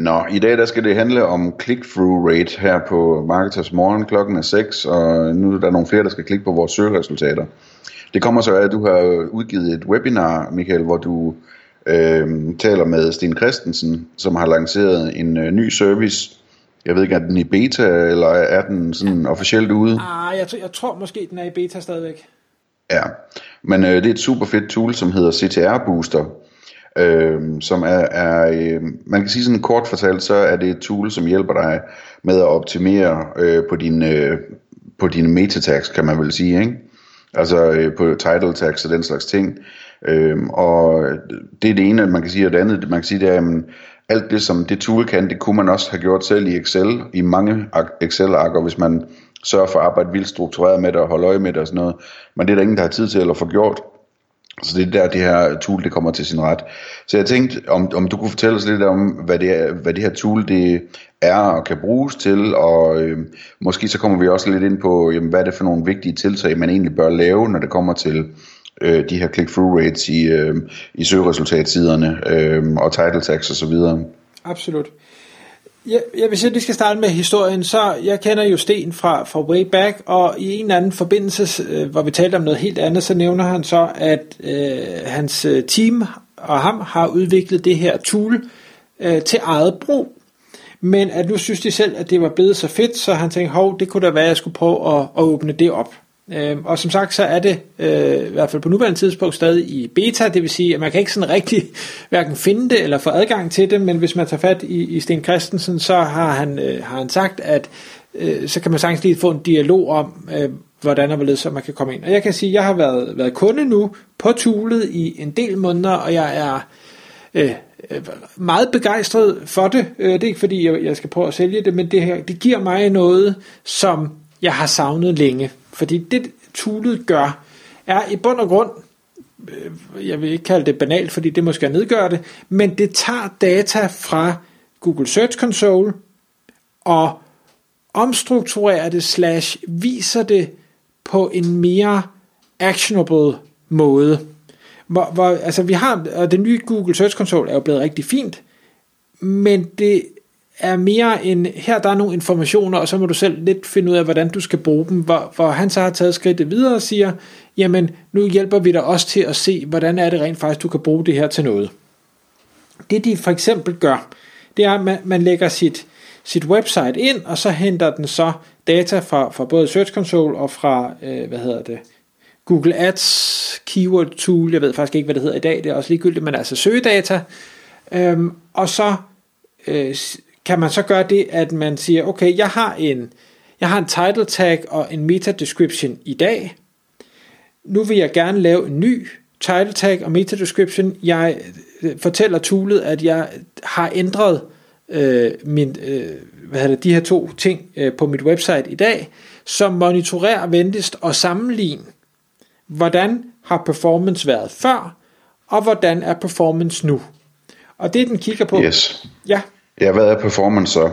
Nå, i dag der skal det handle om click-through rate her på Marketers Morgen. Klokken er 6, og nu er der nogle flere, der skal klikke på vores søgeresultater. Det kommer så af, at du har udgivet et webinar, Michael, hvor du øh, taler med Sten Christensen, som har lanceret en øh, ny service. Jeg ved ikke, er den i beta, eller er den sådan officielt ude? Ah, jeg, jeg tror måske, den er i beta stadigvæk. Ja, men øh, det er et super fedt tool, som hedder CTR Booster, øh, som er, er øh, man kan sige sådan kort fortalt, så er det et tool, som hjælper dig med at optimere øh, på dine øh, på dine metatags, kan man vel sige, ikke? Altså øh, på title tags og den slags ting. Øhm, og det er det ene, man kan sige, og det andet, man kan sige, det er, jamen, alt det, som det tool kan, det kunne man også have gjort selv i Excel, i mange Excel-arker, hvis man sørger for at arbejde vildt struktureret med det og holde øje med det og sådan noget. Men det er der ingen, der har tid til at få gjort. Så det er der, det her tool det kommer til sin ret. Så jeg tænkte, om, om du kunne fortælle os lidt om, hvad det, er, hvad det her tool det er og kan bruges til, og øh, måske så kommer vi også lidt ind på, jamen, hvad er det for nogle vigtige tiltag, man egentlig bør lave, når det kommer til øh, de her click-through rates i, øh, i søgeresultatsiderne øh, og title tags osv. Absolut. Ja, jeg hvis sige, skal starte med historien, så jeg kender jo Sten fra, fra way back, og i en eller anden forbindelse, øh, hvor vi talte om noget helt andet, så nævner han så, at øh, hans øh, team og ham har udviklet det her tool øh, til eget brug. Men at nu synes de selv, at det var blevet så fedt, så han tænkte, hov, det kunne da være, at jeg skulle prøve at, at åbne det op. Øh, og som sagt, så er det øh, i hvert fald på nuværende tidspunkt stadig i beta, det vil sige, at man kan ikke sådan rigtig hverken finde det eller få adgang til det, men hvis man tager fat i, i Sten Christensen, så har han, øh, har han sagt, at øh, så kan man sagtens lige få en dialog om, øh, hvordan og hvorledes man kan komme ind. Og jeg kan sige, at jeg har været, været kunde nu på Tulet i en del måneder, og jeg er øh, øh meget begejstret for det. Øh, det er ikke fordi, jeg, jeg skal prøve at sælge det, men det, her, det giver mig noget, som jeg har savnet længe. Fordi det toolet gør, er i bund og grund, øh, jeg vil ikke kalde det banalt, fordi det måske er nedgør det, men det tager data fra Google Search Console og omstrukturerer det slash viser det på en mere actionable måde. Hvor, hvor, altså vi har, og den nye Google Search Console er jo blevet rigtig fint, men det er mere en, her der er nogle informationer, og så må du selv lidt finde ud af, hvordan du skal bruge dem, hvor, hvor han så har taget skridtet videre og siger, jamen nu hjælper vi dig også til at se, hvordan er det rent faktisk, du kan bruge det her til noget. Det de for eksempel gør, det er, at man, man lægger sit, sit website ind, og så henter den så data fra, fra både Search Console og fra, øh, hvad hedder det, Google Ads Keyword Tool, jeg ved faktisk ikke, hvad det hedder i dag, det er også ligegyldigt, men altså søgedata, øhm, og så øh, kan man så gøre det, at man siger, okay, jeg har en, jeg har en title tag og en meta description i dag. Nu vil jeg gerne lave en ny title tag og meta description. Jeg øh, fortæller toolet, at jeg har ændret øh, min, øh, hvad hedder de her to ting øh, på mit website i dag, som monitorerer venligst og sammenligner, hvordan har performance været før, og hvordan er performance nu. Og det den kigger på. Yes. Ja. Ja, hvad er performance så?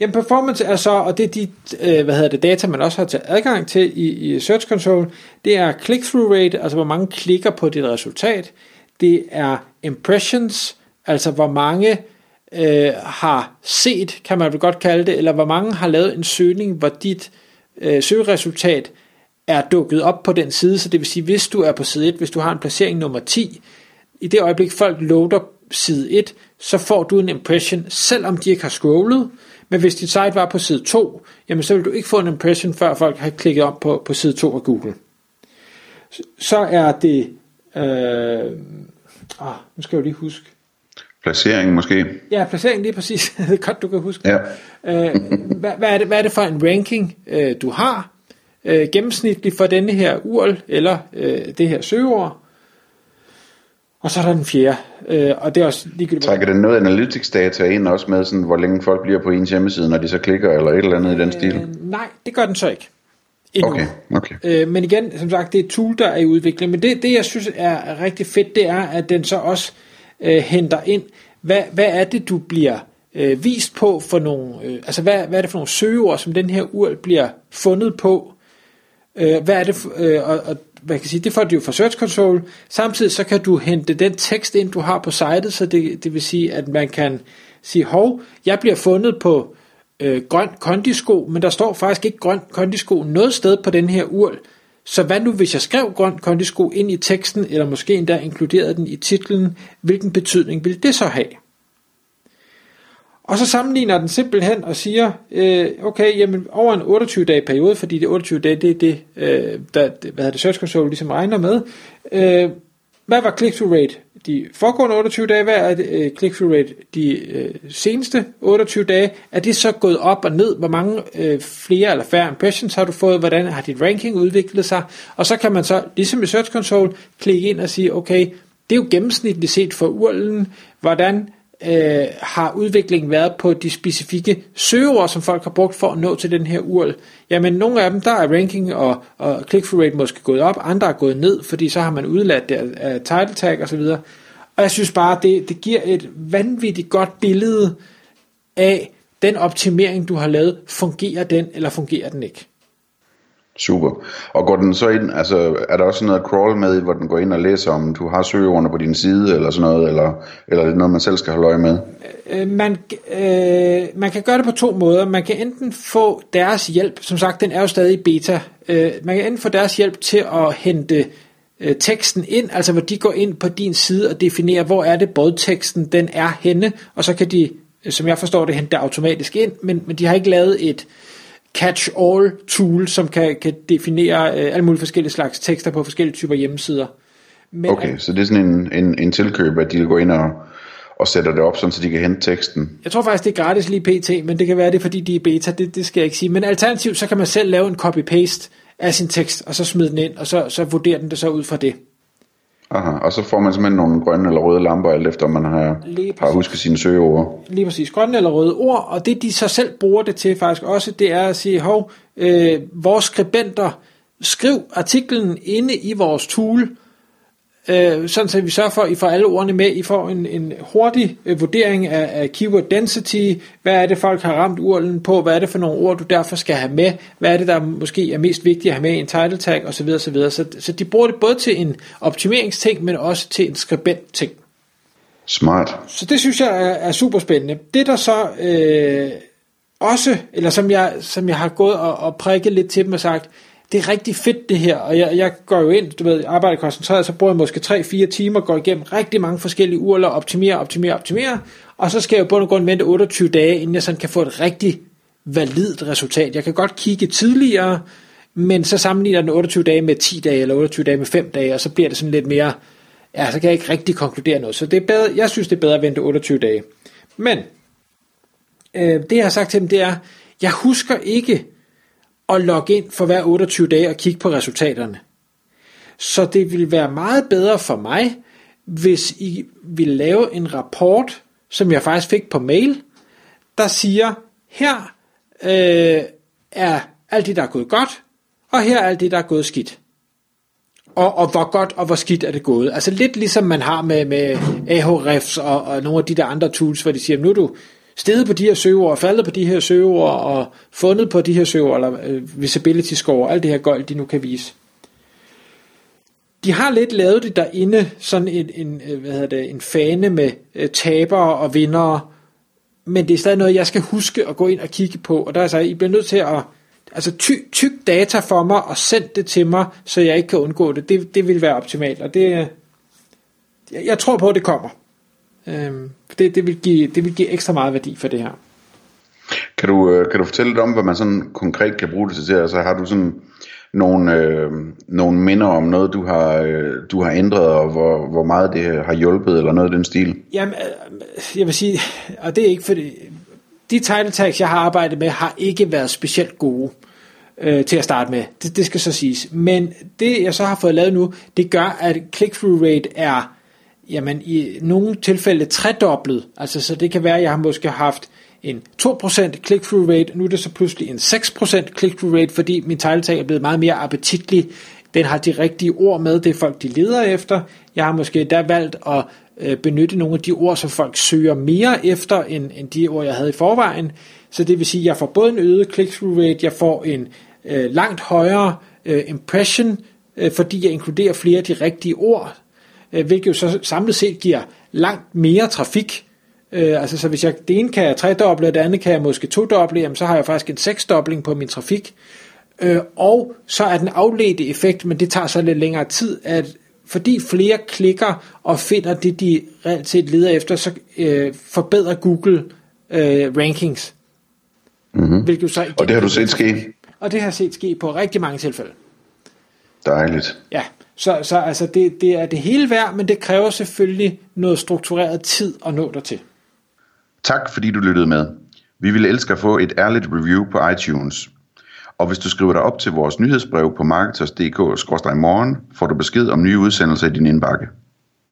Jamen performance er så, og det er de øh, hvad hedder det, data, man også har til adgang til i, i Search Console, det er click-through rate, altså hvor mange klikker på dit resultat. Det er impressions, altså hvor mange øh, har set, kan man vel godt kalde det, eller hvor mange har lavet en søgning, hvor dit øh, søgeresultat er dukket op på den side, så det vil sige, hvis du er på side 1, hvis du har en placering nummer 10, i det øjeblik folk loader side 1, så får du en impression, selvom de ikke har scrollet, men hvis dit site var på side 2, jamen så vil du ikke få en impression, før folk har klikket op på, på side 2 af Google. Så er det, øh, ah, nu skal jeg jo lige huske, Placering måske? Ja, placering lige præcis. det er godt, du kan huske. Ja. øh, hvad, hvad, er det, hvad er det for en ranking, øh, du har øh, gennemsnitligt for denne her URL, eller øh, det her søgeord? Og så er der den fjerde, øh, og det er også ligegyldigt. Trækker den noget analytics data ind også med, sådan, hvor længe folk bliver på ens hjemmeside, når de så klikker, eller et eller andet i den stil? Øh, nej, det gør den så ikke. endnu. Okay, okay. Øh, men igen, som sagt, det er et tool, der er i udvikling. Men det, det jeg synes er rigtig fedt, det er, at den så også øh, henter ind, hvad, hvad er det, du bliver øh, vist på for nogle, øh, altså hvad, hvad er det for nogle søgeord, som den her URL bliver fundet på, øh, hvad er det, for, øh, og, og hvad kan sige, det får du jo fra Search Console, samtidig så kan du hente den tekst ind, du har på sitet, så det, det vil sige, at man kan sige, hov, jeg bliver fundet på øh, grøn kondisko, men der står faktisk ikke grøn kondisko noget sted på den her URL, så hvad nu, hvis jeg skrev grøn kondisko ind i teksten, eller måske endda inkluderede den i titlen, hvilken betydning vil det så have? Og så sammenligner den simpelthen og siger, øh, okay, jamen over en 28-dage periode, fordi det 28 dage, det er det, øh, der, hvad hedder det, Search Console ligesom regner med. Øh, hvad var click-through rate de foregående 28 dage? Hvad er det, øh, click-through rate de øh, seneste 28 dage? Er det så gået op og ned? Hvor mange øh, flere eller færre impressions har du fået? Hvordan har dit ranking udviklet sig? Og så kan man så, ligesom i Search Console, klikke ind og sige, okay, det er jo gennemsnitligt set for URL'en, hvordan øh, har udviklingen været på de specifikke søgeord, som folk har brugt for at nå til den her URL. Jamen, nogle af dem, der er ranking og, og click-through rate måske gået op, andre er gået ned, fordi så har man udladt det af title tag osv. Og jeg synes bare, det, det giver et vanvittigt godt billede af den optimering, du har lavet. Fungerer den, eller fungerer den ikke? Super. Og går den så ind, altså er der også noget crawl med, hvor den går ind og læser, om du har søgeordene på din side, eller sådan noget, eller, eller er det noget, man selv skal holde øje med? Øh, øh man, øh, man kan gøre det på to måder. Man kan enten få deres hjælp, som sagt, den er jo stadig beta, øh, man kan enten få deres hjælp til at hente øh, teksten ind, altså hvor de går ind på din side og definerer, hvor er det brødteksten, den er henne, og så kan de, øh, som jeg forstår det, hente det automatisk ind, men, men de har ikke lavet et, catch-all tool, som kan, kan definere øh, alle mulige forskellige slags tekster på forskellige typer hjemmesider. Men okay, at, så det er sådan en, en, en tilkøb, at de vil gå ind og, og sætter det op, sådan, så de kan hente teksten. Jeg tror faktisk, det er gratis lige pt, men det kan være det, fordi de er beta, det, det skal jeg ikke sige. Men alternativt, så kan man selv lave en copy-paste af sin tekst, og så smide den ind, og så, så vurderer den det så ud fra det. Aha, og så får man simpelthen nogle grønne eller røde lamper, alt efter man har, har husket sine søgeord. Lige præcis, grønne eller røde ord, og det de så selv bruger det til faktisk også, det er at sige, hov, øh, vores skribenter, skriv artiklen inde i vores tool, øh, sådan så vi sørger for, at I får alle ordene med, I får en, en hurtig øh, vurdering af, af keyword density, hvad er det folk har ramt urlen på, hvad er det for nogle ord, du derfor skal have med, hvad er det, der måske er mest vigtigt at have med i en title tag osv. osv. Så, så de bruger det både til en optimeringsting, men også til en skribent-ting. Smart. Så det synes jeg er, er super spændende. Det der så øh, også, eller som jeg, som jeg har gået og, og prikket lidt til dem og sagt, det er rigtig fedt det her, og jeg, jeg går jo ind, du ved, arbejder koncentreret, så bruger jeg måske 3-4 timer, går igennem rigtig mange forskellige urler, optimerer, optimerer, optimerer, og så skal jeg jo på grund vente 28 dage, inden jeg sådan kan få et rigtig validt resultat. Jeg kan godt kigge tidligere, men så sammenligner den 28 dage med 10 dage, eller 28 dage med 5 dage, og så bliver det sådan lidt mere, ja, så kan jeg ikke rigtig konkludere noget. Så det er bedre, jeg synes, det er bedre at vente 28 dage. Men, øh, det jeg har sagt til dem, det er, jeg husker ikke, at logge ind for hver 28 dage og kigge på resultaterne. Så det vil være meget bedre for mig, hvis I vil lave en rapport, som jeg faktisk fik på mail, der siger, her øh, er alt det, der er gået godt, og her er alt det, der er gået skidt. Og, og hvor godt og hvor skidt er det gået. Altså lidt ligesom man har med, med Ahrefs og, og nogle af de der andre tools, hvor de siger, nu er du steget på de her søgeord, faldet på de her søgeord, og fundet på de her søgeord, eller øh, visibility score, alt det her gold, de nu kan vise. De har lidt lavet det derinde, sådan en, en, øh, hvad hedder det, en fane med øh, tabere og vindere, men det er stadig noget, jeg skal huske at gå ind og kigge på, og der er så, I bliver nødt til at altså ty, tyk data for mig og send det til mig, så jeg ikke kan undgå det. Det, det vil være optimalt, og det, jeg, jeg tror på, at det kommer. Øhm, det, det, vil give, det vil give ekstra meget værdi for det her. Kan du, øh, kan du fortælle lidt om, hvad man sådan konkret kan bruge det til? Altså har du sådan nogle, øh, nogle minder om noget, du har, øh, du har ændret, og hvor, hvor meget det har hjulpet, eller noget af den stil? Jamen, øh, jeg vil sige, og det er ikke fordi, de title tags, jeg har arbejdet med, har ikke været specielt gode øh, til at starte med. Det, det skal så siges. Men det, jeg så har fået lavet nu, det gør, at click-through rate er jamen i nogle tilfælde tredoblet. Altså, så det kan være, at jeg har måske haft en 2% click-through rate, nu er det så pludselig en 6% click-through rate, fordi min tegletag er blevet meget mere appetitlig. Den har de rigtige ord med, det er folk, de leder efter. Jeg har måske der valgt at øh, benytte nogle af de ord, som folk søger mere efter, end, end de ord, jeg havde i forvejen. Så det vil sige, at jeg får både en øget click-through rate, jeg får en øh, langt højere øh, impression, øh, fordi jeg inkluderer flere af de rigtige ord, hvilket jo så samlet set giver langt mere trafik. Øh, altså så hvis jeg det ene kan jeg tredoble, og det andet kan jeg måske todoble, jamen så har jeg faktisk en seksdobling på min trafik. Øh, og så er den afledte effekt, men det tager så lidt længere tid, at fordi flere klikker og finder det, de reelt set leder efter, så øh, forbedrer Google øh, rankings. Mm-hmm. Hvilket så og det har du set ske? Og det har set ske på rigtig mange tilfælde. Dejligt. Ja, så, så altså det, det er det hele værd, men det kræver selvfølgelig noget struktureret tid at nå dertil. Tak fordi du lyttede med. Vi ville elske at få et ærligt review på iTunes. Og hvis du skriver dig op til vores nyhedsbrev på marketers.dk-morgen, får du besked om nye udsendelser i din indbakke.